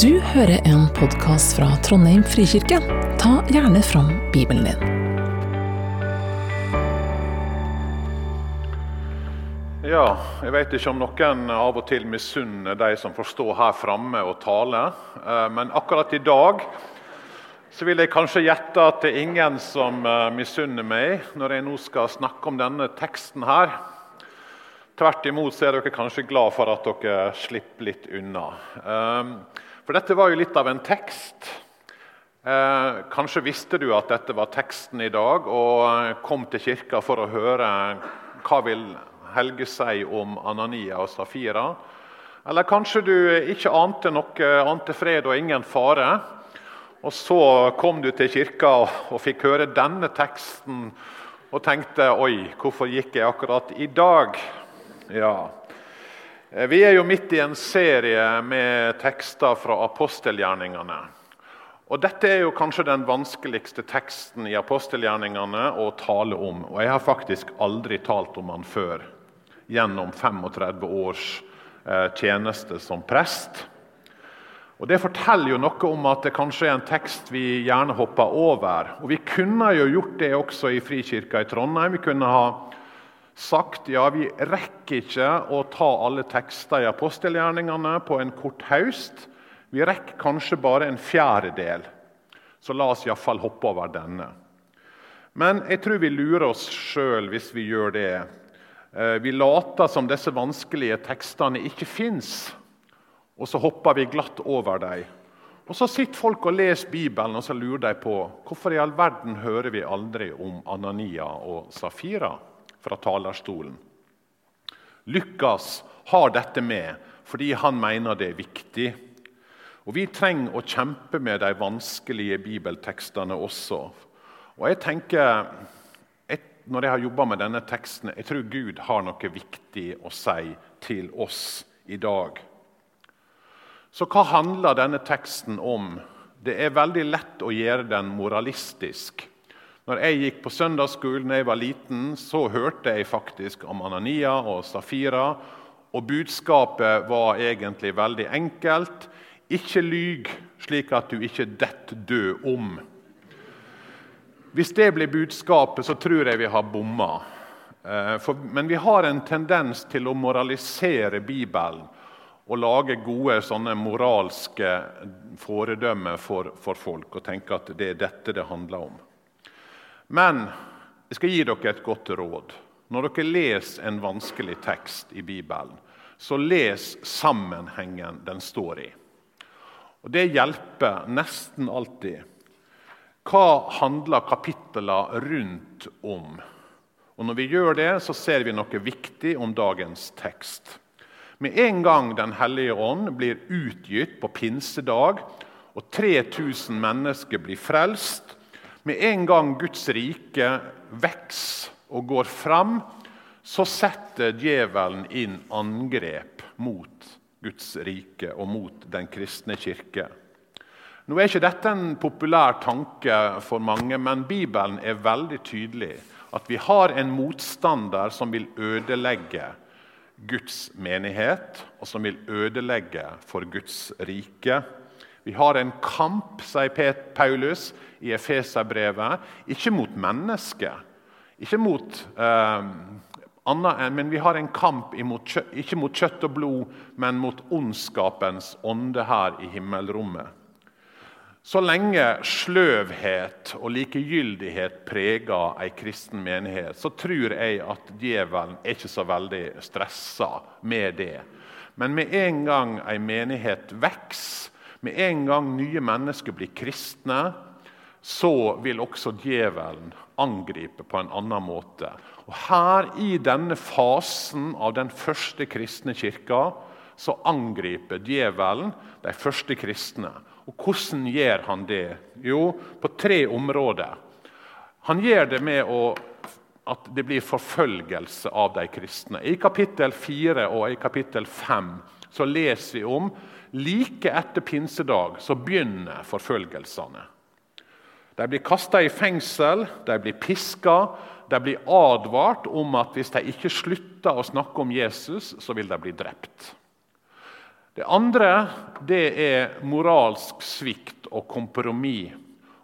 Du hører en podkast fra Trondheim frikirke. Ta gjerne fram Bibelen din. Ja, jeg vet ikke om noen av og til misunner de som får stå her framme og tale. Eh, Men akkurat i dag så vil jeg kanskje gjette at det er ingen som eh, misunner meg når jeg nå skal snakke om denne teksten her. Tvert imot så er dere kanskje glad for at dere slipper litt unna. For dette var jo litt av en tekst. Eh, kanskje visste du at dette var teksten i dag, og eh, kom til kirka for å høre hva vil Helge si om Anania og Safira. Eller kanskje du ikke ante noe, ante fred og ingen fare. Og så kom du til kirka og, fikk høre denne teksten og tenkte oi, hvorfor gikk jeg akkurat i dag? Ja, Vi er jo midt i en serie med tekster fra apostelgjerningene. Og Dette er jo kanskje den vanskeligste teksten i apostelgjerningene å tale om. Og jeg har faktisk aldri talt om den før, gjennom 35 års eh, tjeneste som prest. Og Det forteller jo noe om at det kanskje er en tekst vi gjerne hopper over. Og Vi kunne jo gjort det også i Frikirka i Trondheim. Vi kunne ha sagt ja, vi rekker ikke å ta alle tekster i apostelgjerningene på en kort høst. Vi rekker kanskje bare en fjerdedel, så la oss iallfall hoppe over denne. Men jeg tror vi lurer oss sjøl hvis vi gjør det. Eh, Vi later som disse vanskelige tekstene ikke fins, og så hopper vi glatt over dem. Og Så sitter folk og leser Bibelen og så lurer de på hvorfor i all verden hører vi aldri om Anania og Safira fra talerstolen. Lukas har dette med fordi han mener det er viktig. Og Vi trenger å kjempe med de vanskelige bibeltekstene også. Og jeg tenker, Når jeg har jobba med denne teksten, jeg tror Gud har noe viktig å si til oss i dag. Så hva handler denne teksten om? Det er veldig lett å gjøre den moralistisk. Når jeg gikk på søndagsskolen da jeg var liten, så hørte jeg faktisk om Anania og Safira. Og budskapet var egentlig veldig enkelt. Ikke lyg slik at du ikke detter død om. Hvis det blir budskapet, så tror jeg vi har bomma. Eh, men vi har en tendens til å moralisere Bibelen og lage gode sånne moralske foredømmer for, for folk og tenke at det er dette det handler om. Men jeg skal gi dere et godt råd. Når dere leser en vanskelig tekst i Bibelen, så les sammenhengen den står i. Og Det hjelper nesten alltid. Hva handler kapitlene rundt om? Og Når vi gjør det, så ser vi noe viktig om dagens tekst. Med en gang Den hellige ånd blir utgitt på pinsedag, og 3000 mennesker blir frelst, med en gang Guds rike vokser og går fram, så setter djevelen inn angrep mot Guds rike og mot den kristne kirke. Nå er ikke dette en populær tanke for mange, men Bibelen er veldig tydelig. At vi har en motstander som vil ødelegge Guds menighet, og som vil ødelegge for Guds rike. Vi har en kamp, sier Paulus i Efeserbrevet, ikke mot mennesker. Ikke mot eh, annet enn, men vi har en kamp imot, ikke mot kjøtt og blod, men mot ondskapens ånde her i himmelrommet. Så lenge sløvhet og likegyldighet preger ei kristen menighet, så tror jeg at djevelen er ikke så veldig stressa med det. Men med en gang ei menighet vokser, med en gang nye mennesker blir kristne, så vil også djevelen angripe på en annen måte. Og Her i denne fasen av den første kristne kirka så angriper djevelen de første kristne. Og Hvordan gjør han det? Jo, på tre områder. Han gjør det med å, at det blir forfølgelse av de kristne. I kapittel 4 og i kapittel 5 så leser vi om like etter pinsedag så begynner forfølgelsene. De blir kasta i fengsel, de blir piska, de blir advart om at hvis de ikke slutter å snakke om Jesus, så vil de bli drept. Det andre det er moralsk svikt og kompromiss.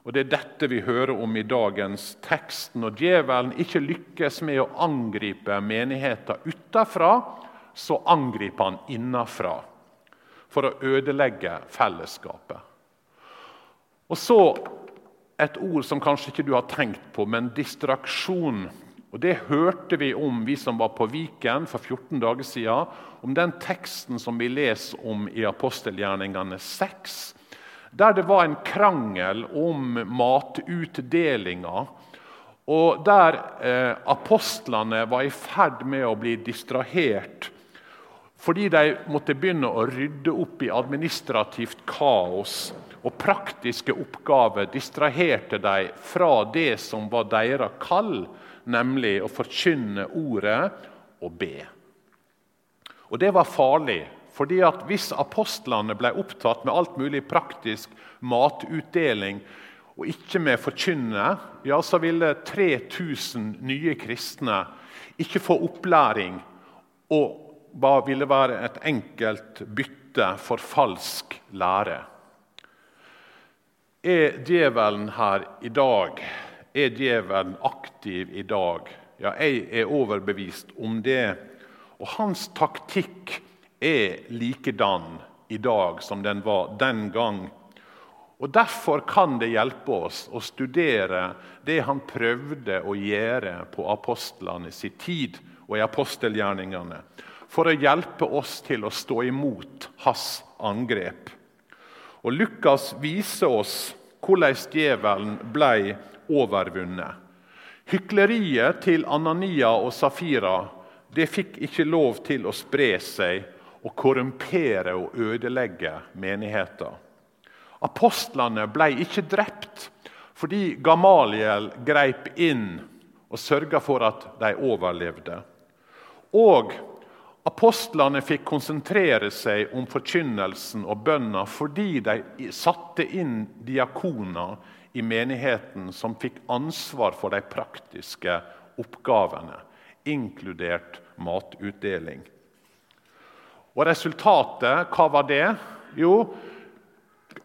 Og Det er dette vi hører om i dagens tekst. Når djevelen ikke lykkes med å angripe menigheten utenfra, så angriper han innenfra for å ødelegge fellesskapet. Og så et ord som kanskje ikke du har tenkt på, men distraksjon. Og Det hørte vi om, vi som var på Viken for 14 dager siden. Om den teksten som vi leser om i apostelgjerningene 6. Der det var en krangel om matutdelinga. Og der eh, apostlene var i ferd med å bli distrahert fordi de måtte begynne å rydde opp i administrativt kaos og praktiske oppgaver distraherte de fra det som var deres kall, nemlig å forkynne ordet og be. Og Det var farlig, fordi at hvis apostlene ble opptatt med alt mulig praktisk matutdeling og ikke med forkynne, ja, så ville 3000 nye kristne ikke få opplæring og ville være et enkelt bytte for falsk lære. Er djevelen her i dag? Er djevelen aktiv i dag? Ja, jeg er overbevist om det. Og hans taktikk er likedan i dag som den var den gang. Og Derfor kan det hjelpe oss å studere det han prøvde å gjøre på apostlene sin tid og i apostelgjerningene, for å hjelpe oss til å stå imot hans angrep. Og Lukas viser oss hvordan djevelen ble overvunnet. Hykleriet til Anania og Safira det fikk ikke lov til å spre seg og korrumpere og ødelegge menigheten. Apostlene ble ikke drept fordi Gamaliel greip inn og sørga for at de overlevde. Og Apostlene fikk konsentrere seg om forkynnelsen og bønna fordi de satte inn diakoner i menigheten som fikk ansvar for de praktiske oppgavene, inkludert matutdeling. Og Resultatet, hva var det? Jo,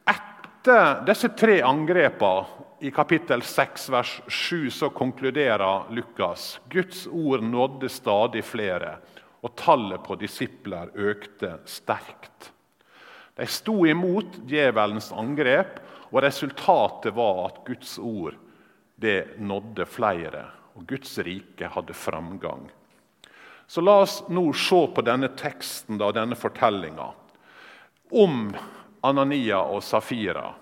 etter disse tre angrepene i kapittel 6, vers 7, så konkluderer Lukas Guds ord nådde stadig flere og tallet på disipler økte sterkt. De sto imot djevelens angrep, og resultatet var at Guds ord nådde flere, og Guds rike hadde framgang. Så La oss nå se på denne teksten og denne fortellinga om Anania og Safira.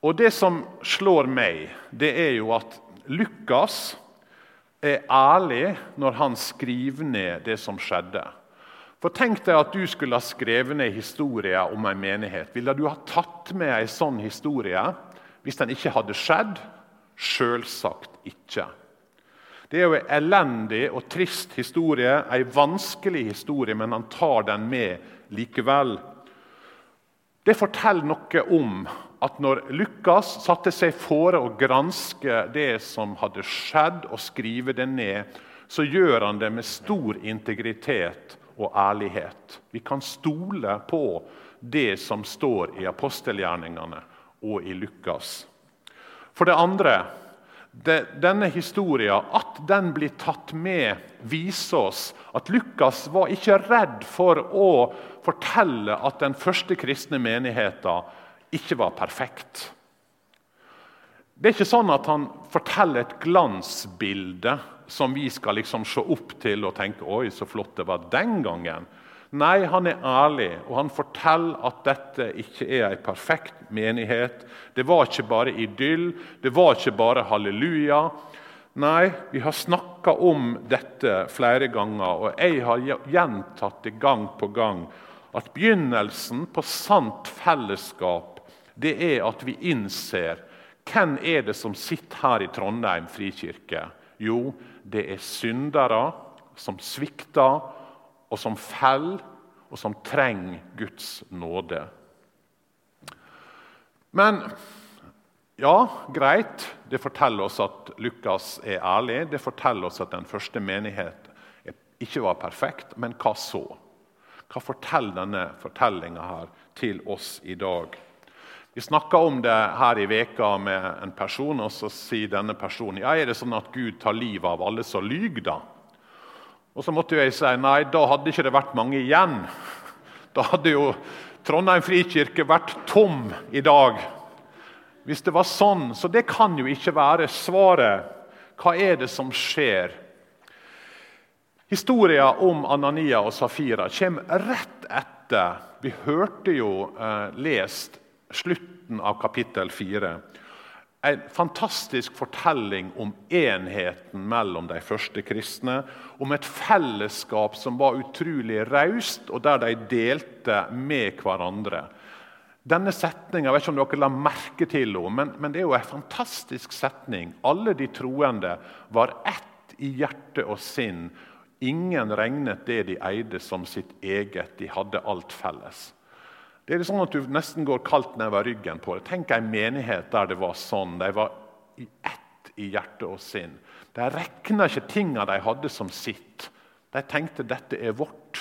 Og Det som slår meg, det er jo at Lukas er ærlig når han skriver ned det som skjedde. For Tenk deg at du skulle ha skrevet ned historier om en menighet. Ville du ha tatt med en sånn historie hvis den ikke hadde skjedd? Selvsagt ikke. Det er jo en elendig og trist historie, en vanskelig historie, men han tar den med likevel. Det forteller noe om at når Lukas satte seg fore å granske det som hadde skjedd, og skrive det ned, så gjør han det med stor integritet og ærlighet. Vi kan stole på det som står i apostelgjerningene og i Lukas. For det andre denne historien, at den blir tatt med, viser oss at Lukas var ikke redd for å fortelle at den første kristne menigheten ikke var perfekt. Det er ikke sånn at han forteller et glansbilde som vi skal liksom se opp til og tenke «Oi, så flott det var den gangen. Nei, han er ærlig, og han forteller at dette ikke er en perfekt menighet. Det var ikke bare idyll, det var ikke bare halleluja. Nei, vi har snakka om dette flere ganger, og jeg har gjentatt det gang på gang at begynnelsen på sant fellesskap det er at vi innser hvem er det som sitter her i Trondheim frikirke. Jo, det er syndere som svikter, og som faller, og som trenger Guds nåde. Men ja, greit, det forteller oss at Lukas er ærlig. Det forteller oss at den første menighet ikke var perfekt. Men hva så? Hva forteller denne fortellinga her til oss i dag? Vi snakka om det her i veka med en person, og så sier denne personen ja, er det sånn at Gud tar livet av alle som lyver. da? Og så måtte jeg si nei, da hadde ikke det vært mange igjen. Da hadde jo Trondheim frikirke vært tom i dag. Hvis det var sånn, Så det kan jo ikke være svaret. Hva er det som skjer? Historien om Anania og Safira kommer rett etter. Vi hørte jo eh, lest slutten av kapittel 4. En fantastisk fortelling om enheten mellom de første kristne. Om et fellesskap som var utrolig raust, og der de delte med hverandre. Denne setningen, jeg vet ikke om dere la merke til henne, men, men det er jo en fantastisk setning. Alle de troende var ett i hjerte og sinn. Ingen regnet det de eide, som sitt eget. De hadde alt felles. Det er sånn at Du nesten går kaldt nedover ryggen på det. Tenk en menighet der det var sånn. De var i ett i hjerte og sinn. De regna ikke tingene de hadde, som sitt. De tenkte dette er vårt.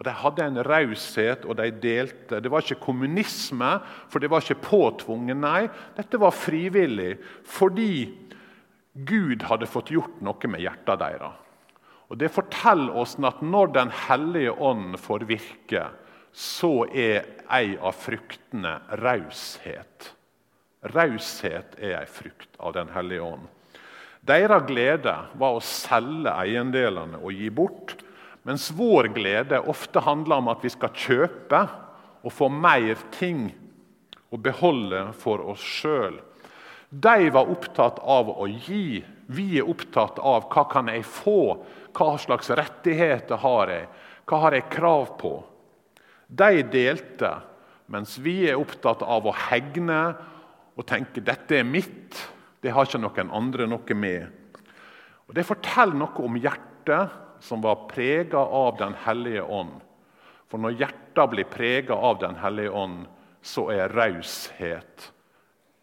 Og De hadde en raushet, og de delte. Det var ikke kommunisme, for det var ikke påtvunget. Nei, dette var frivillig fordi Gud hadde fått gjort noe med hjertet deres. Og Det forteller oss at når Den hellige ånd får virke, så er ei av fruktene raushet. Raushet er ei frukt av Den hellige ånd. Deres glede var å selge eiendelene og gi bort, mens vår glede ofte handler om at vi skal kjøpe og få mer ting å beholde for oss sjøl. De var opptatt av å gi. Vi er opptatt av hva kan jeg få, hva slags rettigheter har jeg, hva har jeg krav på. De delte, mens vi er opptatt av å hegne og tenke dette er mitt, det har ikke noen andre noe med. Og Det forteller noe om hjertet som var prega av Den hellige ånd. For når hjertet blir prega av Den hellige ånd, så er raushet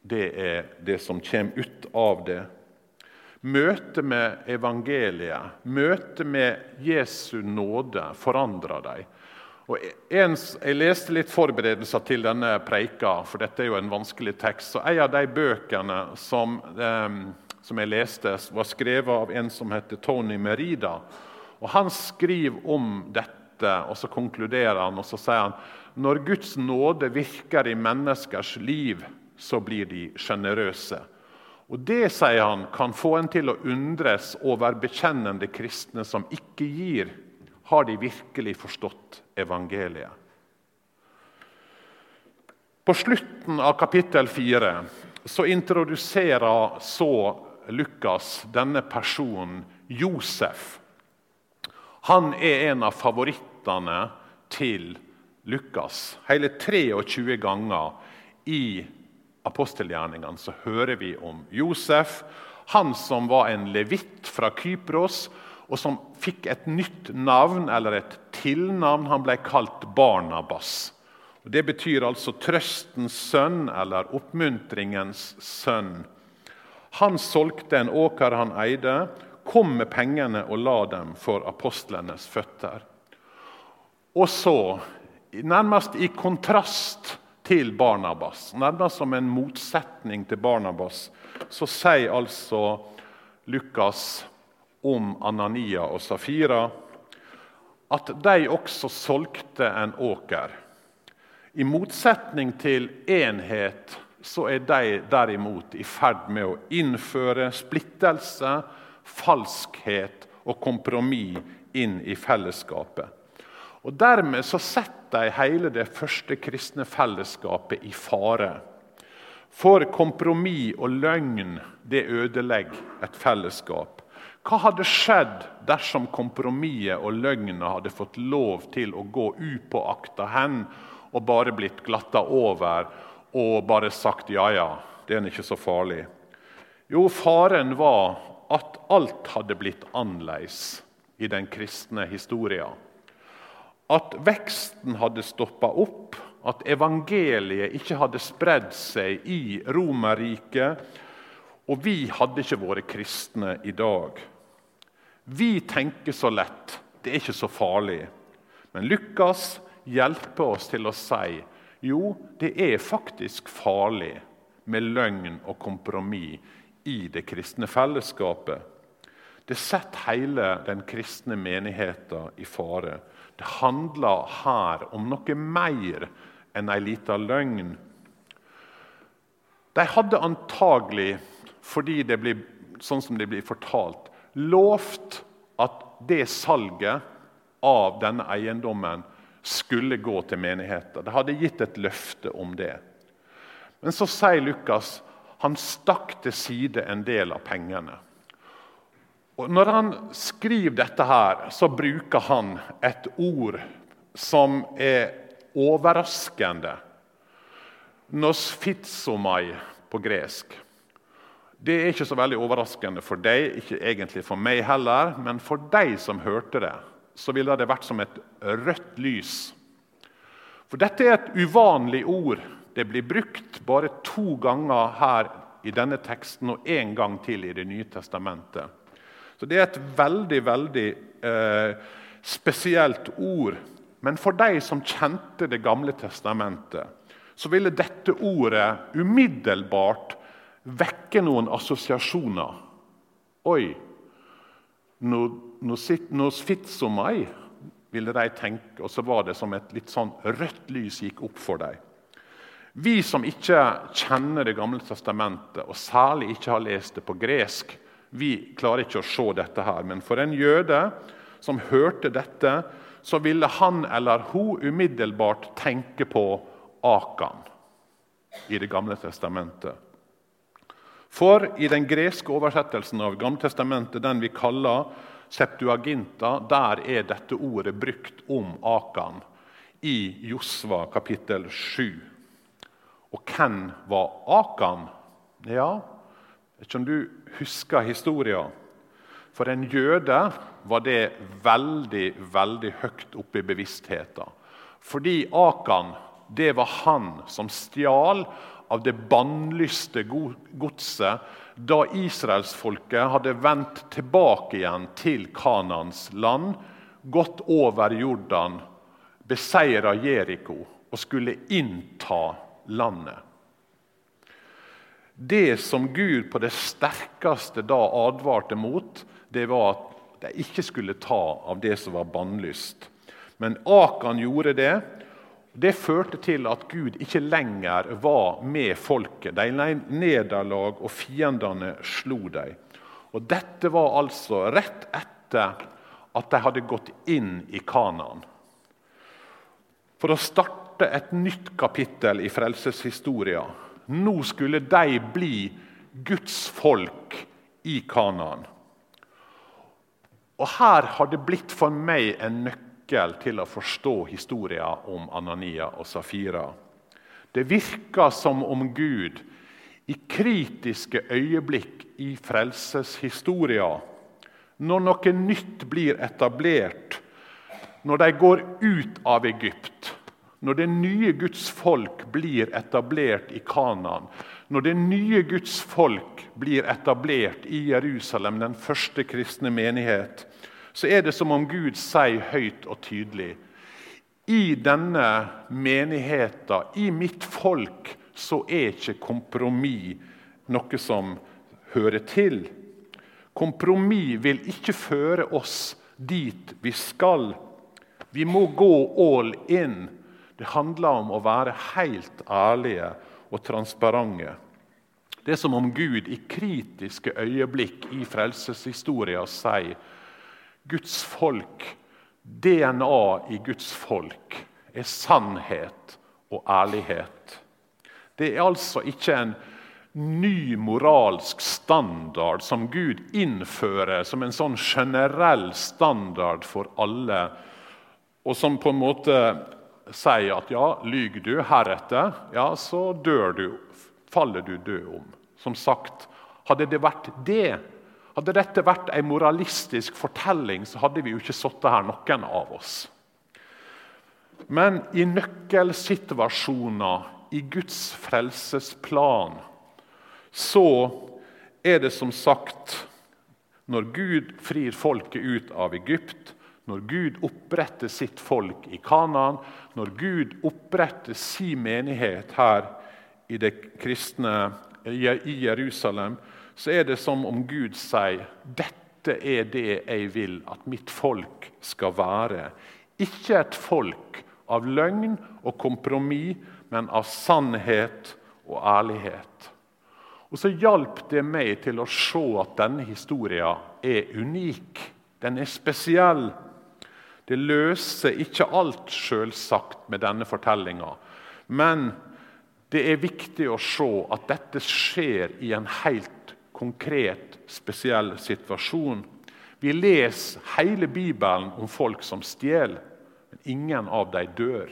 det det som kommer ut av det. Møtet med evangeliet, møtet med Jesu nåde, forandrer deg. Og en, jeg leste litt forberedelser til denne preika, for dette er jo en vanskelig tekst. så En av de bøkene som, eh, som jeg leste, var skrevet av en som heter Tony Merida. Og Han skriver om dette, og så konkluderer han og så sier han, når Guds nåde virker i menneskers liv, så blir de sjenerøse. Og Det sier han, kan få en til å undres over bekjennende kristne som ikke gir har de virkelig forstått evangeliet? På slutten av kapittel 4 så introduserer så Lukas denne personen, Josef. Han er en av favorittene til Lukas. Hele 23 ganger i apostelgjerningene så hører vi om Josef. Han som var en levitt fra Kypros, og som fikk et nytt navn, eller et tilnavn. Han ble kalt Barnabas. Det betyr altså trøstens sønn eller oppmuntringens sønn. Han solgte en åker han eide, kom med pengene og la dem for apostlenes føtter. Og så, nærmest i kontrast til Barnabas, nærmest som en motsetning til Barnabas, så sier altså Lukas om Anania og Safira at de også solgte en åker. I motsetning til enhet så er de derimot i ferd med å innføre splittelse, falskhet og kompromiss inn i fellesskapet. Og Dermed så setter de hele det første kristne fellesskapet i fare. For kompromiss og løgn det ødelegger et fellesskap. Hva hadde skjedd dersom kompromisset og løgnen hadde fått lov til å gå upåakta hen og bare blitt glatta over og bare sagt ja, ja, det er ikke så farlig? Jo, faren var at alt hadde blitt annerledes i den kristne historien. At veksten hadde stoppa opp, at evangeliet ikke hadde spredd seg i Romerriket. Og vi hadde ikke vært kristne i dag. Vi tenker så lett. Det er ikke så farlig. Men Lukas hjelper oss til å si jo, det er faktisk farlig med løgn og kompromiss i det kristne fellesskapet. Det setter hele den kristne menigheten i fare. Det handler her om noe mer enn ei lita løgn. De hadde antagelig, fordi det blir, sånn som det blir fortalt, lovt at det salget av denne eiendommen skulle gå til menigheten. Det hadde gitt et løfte om det. Men så sier Lukas han stakk til side en del av pengene. Og Når han skriver dette, her, så bruker han et ord som er overraskende. Nosfitsomai på gresk. Det er ikke så veldig overraskende for deg, ikke egentlig for meg heller, men for deg som hørte det, så ville det vært som et rødt lys. For dette er et uvanlig ord. Det blir brukt bare to ganger her i denne teksten og én gang til i Det nye testamentet. Så Det er et veldig, veldig eh, spesielt ord. Men for de som kjente Det gamle testamentet, så ville dette ordet umiddelbart vekke noen assosiasjoner. Oi, nosfitsomai, ville de tenke. Og så var det som et litt sånn rødt lys gikk opp for dem. Vi som ikke kjenner Det gamle testamentet, og særlig ikke har lest det på gresk, vi klarer ikke å se dette her. Men for en jøde som hørte dette, så ville han eller hun umiddelbart tenke på Akan i Det gamle testamentet. For i den greske oversettelsen av Gammeltestamentet, den vi kaller Septuaginta, der er dette ordet brukt om Akan i Josva kapittel 7. Og hvem var Akan? Ja, vet ikke om du husker historien. For en jøde var det veldig veldig høyt oppe i bevisstheten. Fordi Akan det var han som stjal av det bannlyste godset da israelsfolket hadde vendt tilbake igjen til Kanans land, gått over Jordan, beseira Jeriko og skulle innta landet. Det som Gud på det sterkeste da advarte mot, det var at de ikke skulle ta av det som var bannlyst. Men Akan gjorde det, det førte til at Gud ikke lenger var med folket. De led nederlag, og fiendene slo dem. Og Dette var altså rett etter at de hadde gått inn i Kanaan. For å starte et nytt kapittel i frelseshistoria. Nå skulle de bli Guds folk i Kanaan. Og Her har det blitt for meg en nøkkel nøkkel til å forstå historien om Anania og Safira. Det virker som om Gud i kritiske øyeblikk i frelseshistoria, når noe nytt blir etablert, når de går ut av Egypt, når det nye Guds folk blir etablert i Kanaan, når det nye Guds folk blir etablert i Jerusalem, den første kristne menighet, så er det som om Gud sier høyt og tydelig I denne menigheten, i mitt folk, så er ikke kompromiss noe som hører til. Kompromiss vil ikke føre oss dit vi skal. Vi må gå all in. Det handler om å være helt ærlige og transparente. Det er som om Gud i kritiske øyeblikk i frelseshistoria sier Guds folk, DNA i Guds folk, er sannhet og ærlighet. Det er altså ikke en ny moralsk standard som Gud innfører som en sånn generell standard for alle, og som på en måte sier at ja, lyver du heretter, ja, så dør du, faller du død om. Som sagt, hadde det vært det hadde dette vært en moralistisk fortelling, så hadde vi jo ikke sittet her, noen av oss. Men i nøkkelsituasjoner i Guds frelsesplan så er det som sagt Når Gud frir folket ut av Egypt, Når Gud oppretter sitt folk i Kanaan, når Gud oppretter sin menighet her i kristne i Jerusalem, så er det som om Gud sier dette er det jeg vil at mitt folk skal være. Ikke et folk av løgn og kompromiss, men av sannhet og ærlighet. Og Så hjalp det meg til å se at denne historien er unik. Den er spesiell. Det løser ikke alt selvsagt med denne fortellinga. Men det er viktig å se at dette skjer i en helt konkret, spesiell situasjon. Vi leser hele Bibelen om folk som stjeler, men ingen av dem dør.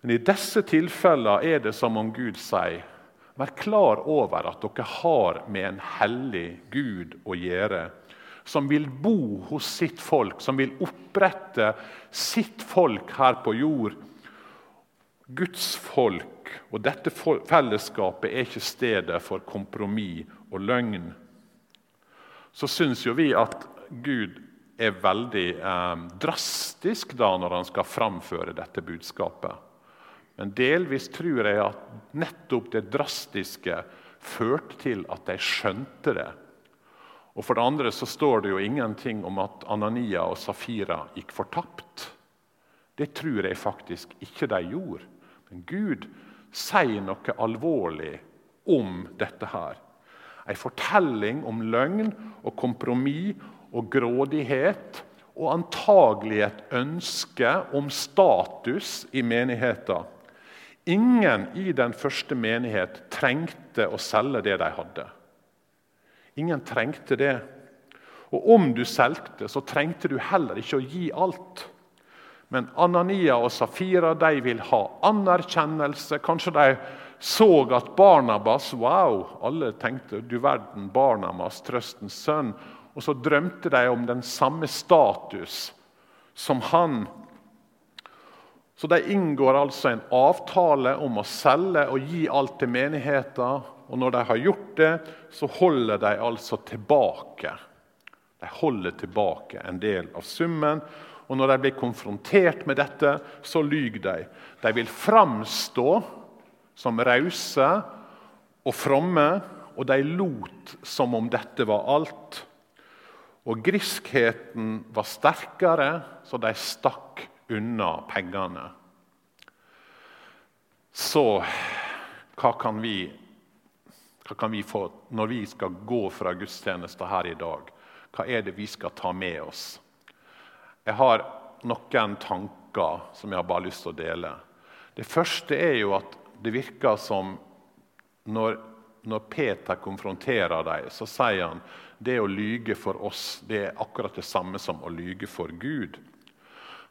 Men i disse tilfellene er det som om Gud sier Vær klar over at dere har med en hellig Gud å gjøre, som vil bo hos sitt folk, som vil opprette sitt folk her på jord. Guds folk og dette fellesskapet er ikke stedet for kompromiss og løgn. Så syns jo vi at Gud er veldig eh, drastisk da når han skal framføre dette budskapet. Men delvis tror jeg at nettopp det drastiske førte til at de skjønte det. Og For det andre så står det jo ingenting om at Anania og Safira gikk fortapt. Det tror jeg faktisk ikke de gjorde. Gud sier noe alvorlig om dette her. En fortelling om løgn og kompromiss og grådighet. Og antagelig et ønske om status i menigheten. Ingen i den første menighet trengte å selge det de hadde. Ingen trengte det. Og om du solgte, så trengte du heller ikke å gi alt. Men Anania og Safira de vil ha anerkjennelse. Kanskje de så at Barnabas Wow! Alle tenkte du verden, Barnabas, trøstens sønn. Og så drømte de om den samme status som han så De inngår altså en avtale om å selge og gi alt til menigheten. Og når de har gjort det, så holder de altså tilbake. De holder tilbake en del av summen. Og når de blir konfrontert med dette, så lyver de. De vil framstå som rause og fromme, og de lot som om dette var alt. Og griskheten var sterkere, så de stakk unna pengene. Så hva kan vi, hva kan vi få når vi skal gå fra gudstjenester her i dag? Hva er det vi skal ta med oss? Jeg har noen tanker som jeg har bare lyst til å dele. Det første er jo at det virker som når, når Peter konfronterer dem, så sier han det å lyge for oss det er akkurat det samme som å lyge for Gud.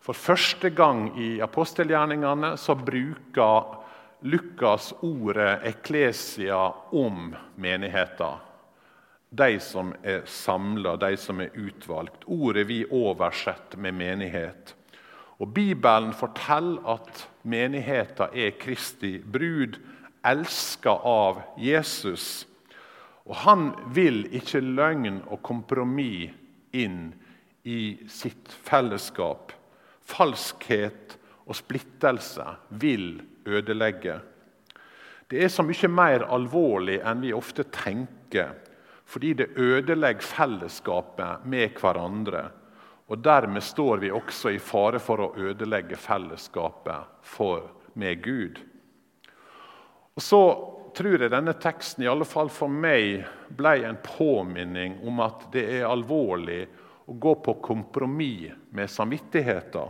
For første gang i apostelgjerningene så bruker Lukas ordet 'eklesia' om menigheten. De som er samla, de som er utvalgt. Ordet vi oversetter med 'menighet'. Og Bibelen forteller at menigheten er Kristi brud, elska av Jesus. Og han vil ikke løgn og kompromiss inn i sitt fellesskap falskhet og splittelse vil ødelegge. Det er så mye mer alvorlig enn vi ofte tenker, fordi det ødelegger fellesskapet med hverandre. Og Dermed står vi også i fare for å ødelegge fellesskapet for, med Gud. Og Så tror jeg denne teksten i alle fall for meg ble en påminning om at det er alvorlig å gå på kompromiss med samvittigheten.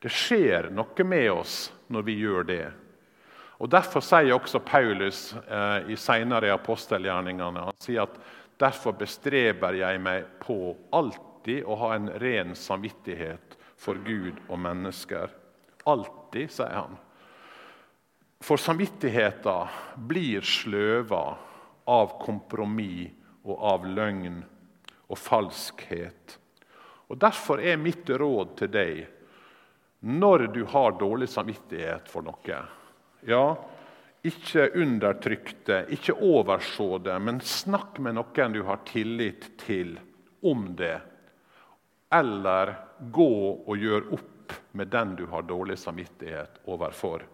Det skjer noe med oss når vi gjør det. Og Derfor sier også Paulus eh, i senere apostelgjerningene han sier at derfor bestreber jeg meg på alltid å ha en ren samvittighet for Gud og mennesker. Alltid, sier han. For samvittigheten blir sløva av kompromiss og av løgn og falskhet. Og Derfor er mitt råd til deg når du har dårlig samvittighet for noe. Ja, ikke undertrykk det, ikke overså det, men snakk med noen du har tillit til, om det. eller gå og gjør opp med den du har dårlig samvittighet overfor.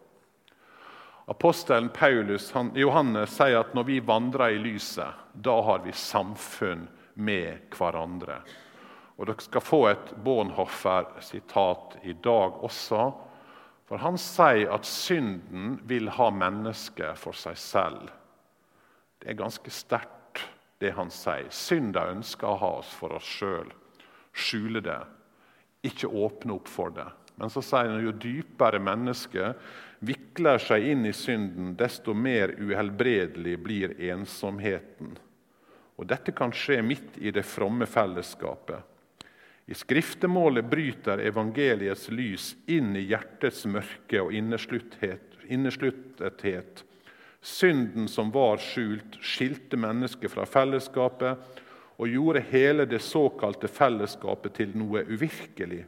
Apostelen Paulus, han, Johannes sier at når vi vandrer i lyset, da har vi samfunn med hverandre. Og Dere skal få et Bornhoffer-sitat i dag også. For han sier at synden vil ha mennesket for seg selv. Det er ganske sterkt, det han sier. Synda ønsker å ha oss for oss sjøl. Skjule det. Ikke åpne opp for det. Men så sier han jo dypere mennesket vikler seg inn i synden, desto mer uhelbredelig blir ensomheten. Og Dette kan skje midt i det fromme fellesskapet. I skriftemålet bryter evangeliets lys inn i hjertets mørke og innesluttethet. Synden som var skjult, skilte mennesket fra fellesskapet og gjorde hele det såkalte fellesskapet til noe uvirkelig.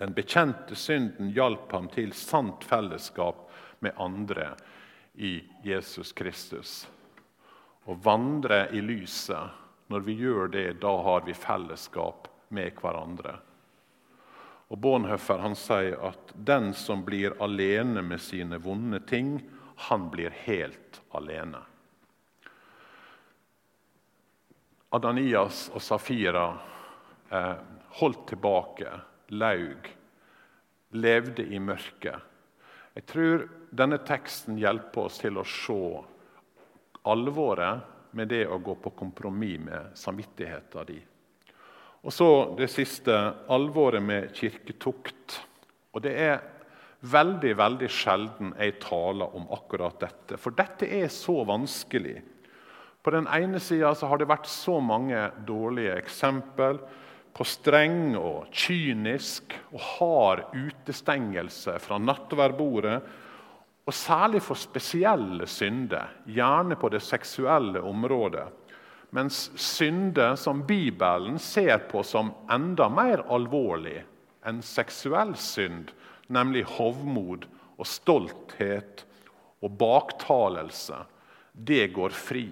Den bekjente synden hjalp ham til sant fellesskap med andre i Jesus Kristus. Å vandre i lyset, når vi gjør det, da har vi fellesskap med hverandre. Og Bonhoeffer han sier at den som blir alene med sine vonde ting, han blir helt alene. Adanias og Safira eh, holdt tilbake, laug, levde i mørket. Jeg tror denne teksten hjelper oss til å se alvoret med det å gå på kompromiss med samvittigheten din. Og så det siste alvoret med kirketukt. Og det er veldig veldig sjelden jeg taler om akkurat dette. For dette er så vanskelig. På den ene sida har det vært så mange dårlige eksempel på streng og kynisk og hard utestengelse fra nattverdbordet. Og særlig for spesielle synder, gjerne på det seksuelle området. Mens synder som Bibelen ser på som enda mer alvorlig enn seksuell synd, nemlig hovmod og stolthet og baktalelse, det går fri.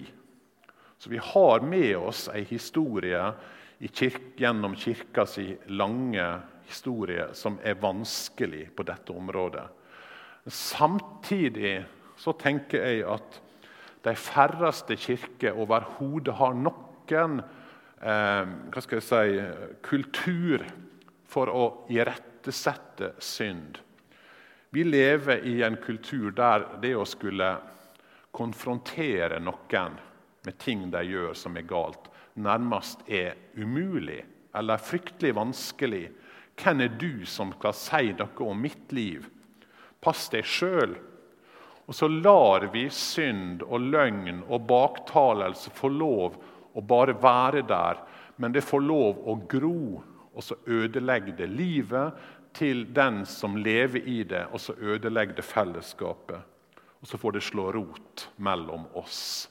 Så vi har med oss ei historie kirke, gjennom kirkas lange historie som er vanskelig på dette området. Samtidig så tenker jeg at de færreste kirker overhodet har noen eh, si, kultur for å irettesette synd. Vi lever i en kultur der det å skulle konfrontere noen med ting de gjør som er galt, nærmest er umulig eller fryktelig vanskelig. Hvem er du som skal si noe om mitt liv? Pass deg sjøl. Og så lar vi synd og løgn og baktalelse få lov å bare være der, men det får lov å gro, og så ødelegger det livet til den som lever i det, og så ødelegger det fellesskapet. Og så får det slå rot mellom oss.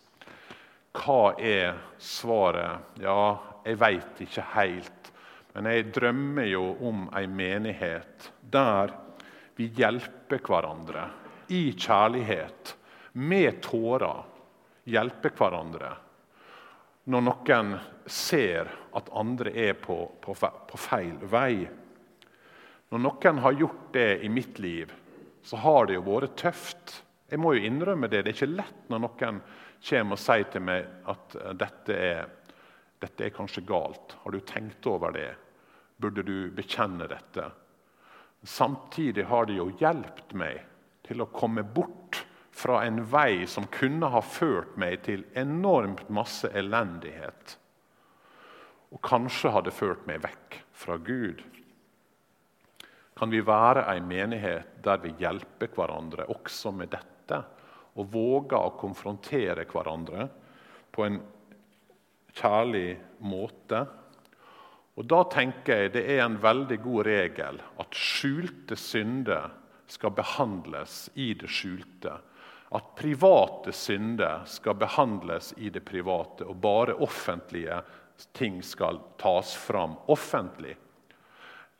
Hva er svaret? Ja, jeg veit ikke helt. Men jeg drømmer jo om ei menighet der vi hjelper hverandre i kjærlighet, med tårer, hjelpe hverandre når noen ser at andre er på, på, på, feil vei. Når noen har gjort det i mitt liv, så har det jo vært tøft. Jeg må jo innrømme det. Det er ikke lett når noen kommer og sier til meg at dette er, dette er kanskje galt. Har du tenkt over det? Burde du bekjenne dette? Samtidig har det jo hjulpet meg til å komme bort fra en vei som kunne ha ført meg til enormt masse elendighet. Og kanskje hadde ført meg vekk fra Gud. Kan vi være en menighet der vi hjelper hverandre også med dette? Og våger å konfrontere hverandre på en kjærlig måte? Og Da tenker jeg det er en veldig god regel at skjulte synder skal behandles i det skjulte. At private synder skal behandles i det private, og bare offentlige ting skal tas fram offentlig.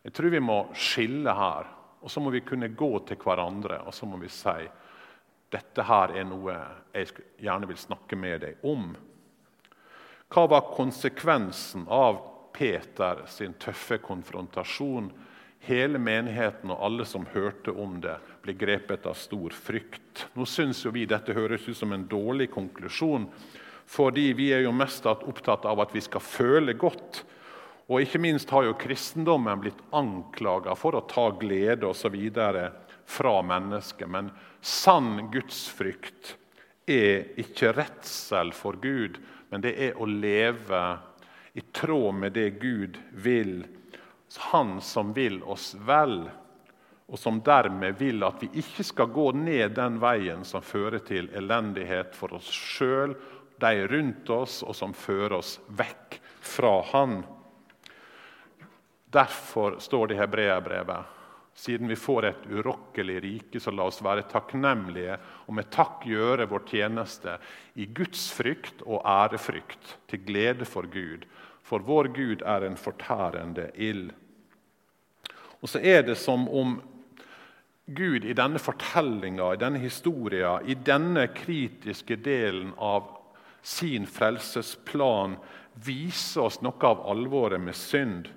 Jeg tror vi må skille her, og så må vi kunne gå til hverandre og så må vi si dette her er noe jeg gjerne vil snakke med deg om. Hva var konsekvensen av Peter sin tøffe konfrontasjon. Hele menigheten og alle som hørte om det, ble grepet av stor frykt. Nå syns vi dette høres ut som en dårlig konklusjon, fordi vi er jo mest opptatt av at vi skal føle godt. Og ikke minst har jo kristendommen blitt anklaga for å ta glede osv. fra mennesket. Men sann gudsfrykt er ikke redsel for Gud, men det er å leve i tråd med det Gud vil. Han som vil oss vel, og som dermed vil at vi ikke skal gå ned den veien som fører til elendighet for oss sjøl, de rundt oss, og som fører oss vekk fra Han. Derfor står det i Hebreabrevet siden vi får et urokkelig rike, så la oss være takknemlige og med takk gjøre vår tjeneste i Guds frykt og ærefrykt, til glede for Gud. For vår Gud er en fortærende ild. Og så er det som om Gud i denne fortellinga, i denne historien, i denne kritiske delen av sin frelsesplan viser oss noe av alvoret med synd.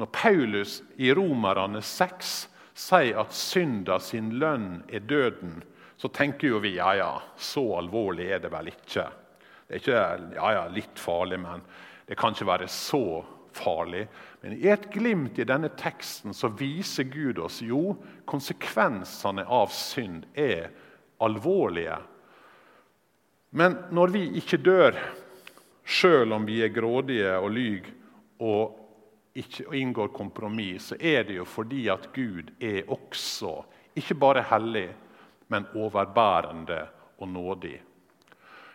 Når Paulus i Romerne 6 sier at synda sin lønn er døden, så tenker jo vi ja, ja, så alvorlig er det vel ikke. Det er ikke ja, ja, litt farlig, men det kan ikke være så farlig. Men i et glimt i denne teksten så viser Gud oss jo konsekvensene av synd er alvorlige. Men når vi ikke dør, sjøl om vi er grådige og lyver og ikke inngår kompromiss, så er det jo fordi at Gud er også ikke bare hellig, men overbærende og nådig.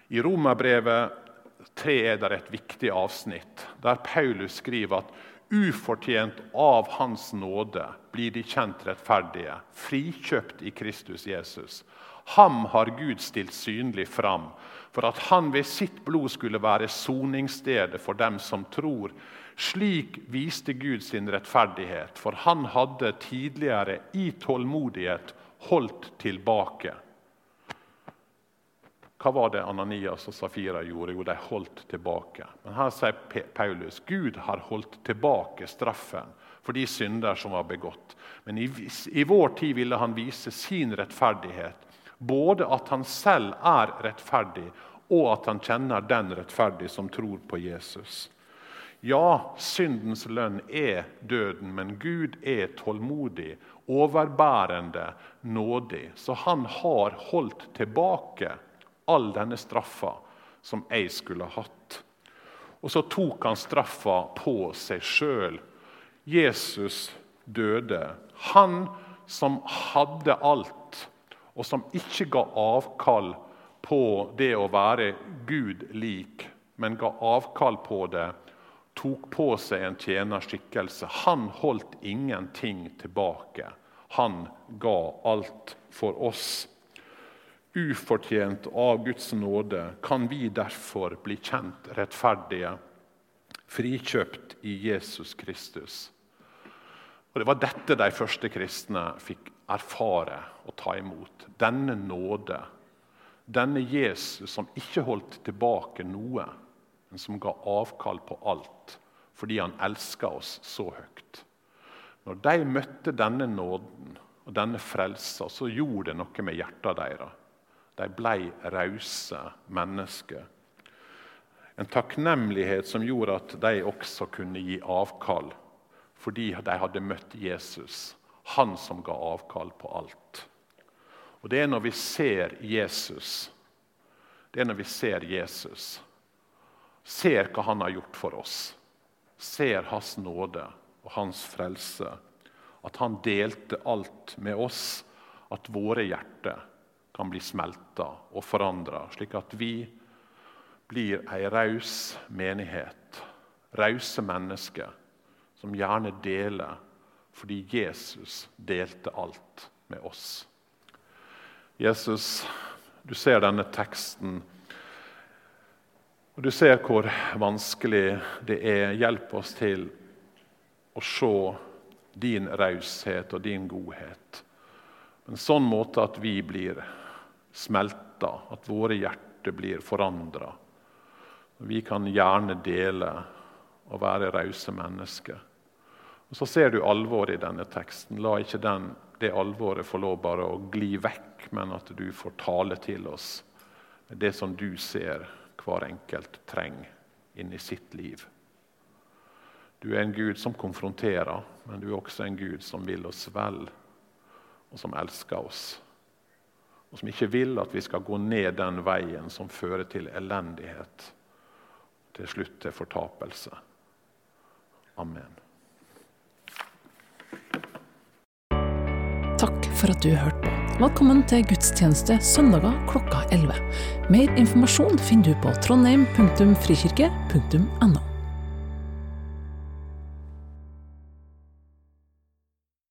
I Romerbrevet 3 er det et viktig avsnitt der Paulus skriver at ufortjent av Hans nåde blir de kjent rettferdige, frikjøpt i Kristus Jesus. Ham har Gud stilt synlig fram, for at han ved sitt blod skulle være soningsstedet for dem som tror, slik viste Gud sin rettferdighet, for han hadde tidligere i tålmodighet holdt tilbake. Hva var det Ananias og Safira gjorde? Jo, de holdt tilbake. Men her sier Paulus Gud har holdt tilbake straffen for de synder som var begått. Men i, i vår tid ville han vise sin rettferdighet. Både at han selv er rettferdig, og at han kjenner den rettferdige som tror på Jesus. Ja, syndens lønn er døden, men Gud er tålmodig, overbærende, nådig. Så han har holdt tilbake all denne straffa som jeg skulle hatt. Og så tok han straffa på seg sjøl. Jesus døde. Han som hadde alt, og som ikke ga avkall på det å være Gud lik, men ga avkall på det tok på seg en tjenerskikkelse. Han holdt ingenting tilbake. Han ga alt for oss. Ufortjent av Guds nåde kan vi derfor bli kjent rettferdige, frikjøpt i Jesus Kristus. Og Det var dette de første kristne fikk erfare og ta imot. Denne nåde. Denne Jesus som ikke holdt tilbake noe men som ga avkall på alt fordi han elska oss så høyt. Når de møtte denne nåden og denne frelsa, så gjorde det noe med hjertet deres. De ble rause mennesker. En takknemlighet som gjorde at de også kunne gi avkall fordi de hadde møtt Jesus, han som ga avkall på alt. Og Det er når vi ser Jesus, det er når vi ser Jesus ser hva han har gjort for oss, ser hans nåde og hans frelse, at han delte alt med oss, at våre hjerter kan bli smelta og forandra, slik at vi blir ei raus menighet, rause mennesker, som gjerne deler fordi Jesus delte alt med oss. Jesus, du ser denne teksten og Du ser hvor vanskelig det er. Hjelp oss til å se din raushet og din godhet på en sånn måte at vi blir smelta, at våre hjerter blir forandra. Vi kan gjerne dele og være rause mennesker. Og Så ser du alvoret i denne teksten. La ikke den, det alvoret få lov bare å gli vekk, men at du får tale til oss det som du ser hver enkelt trenger inni sitt liv. Du er en Gud som konfronterer, men du er også en Gud som vil oss vel, og som elsker oss. Og som ikke vil at vi skal gå ned den veien som fører til elendighet, til slutt til fortapelse. Amen. Takk for at du hørte på. Velkommen til gudstjeneste søndager klokka 11. Mer informasjon finner du på trondheim.frikirke.no.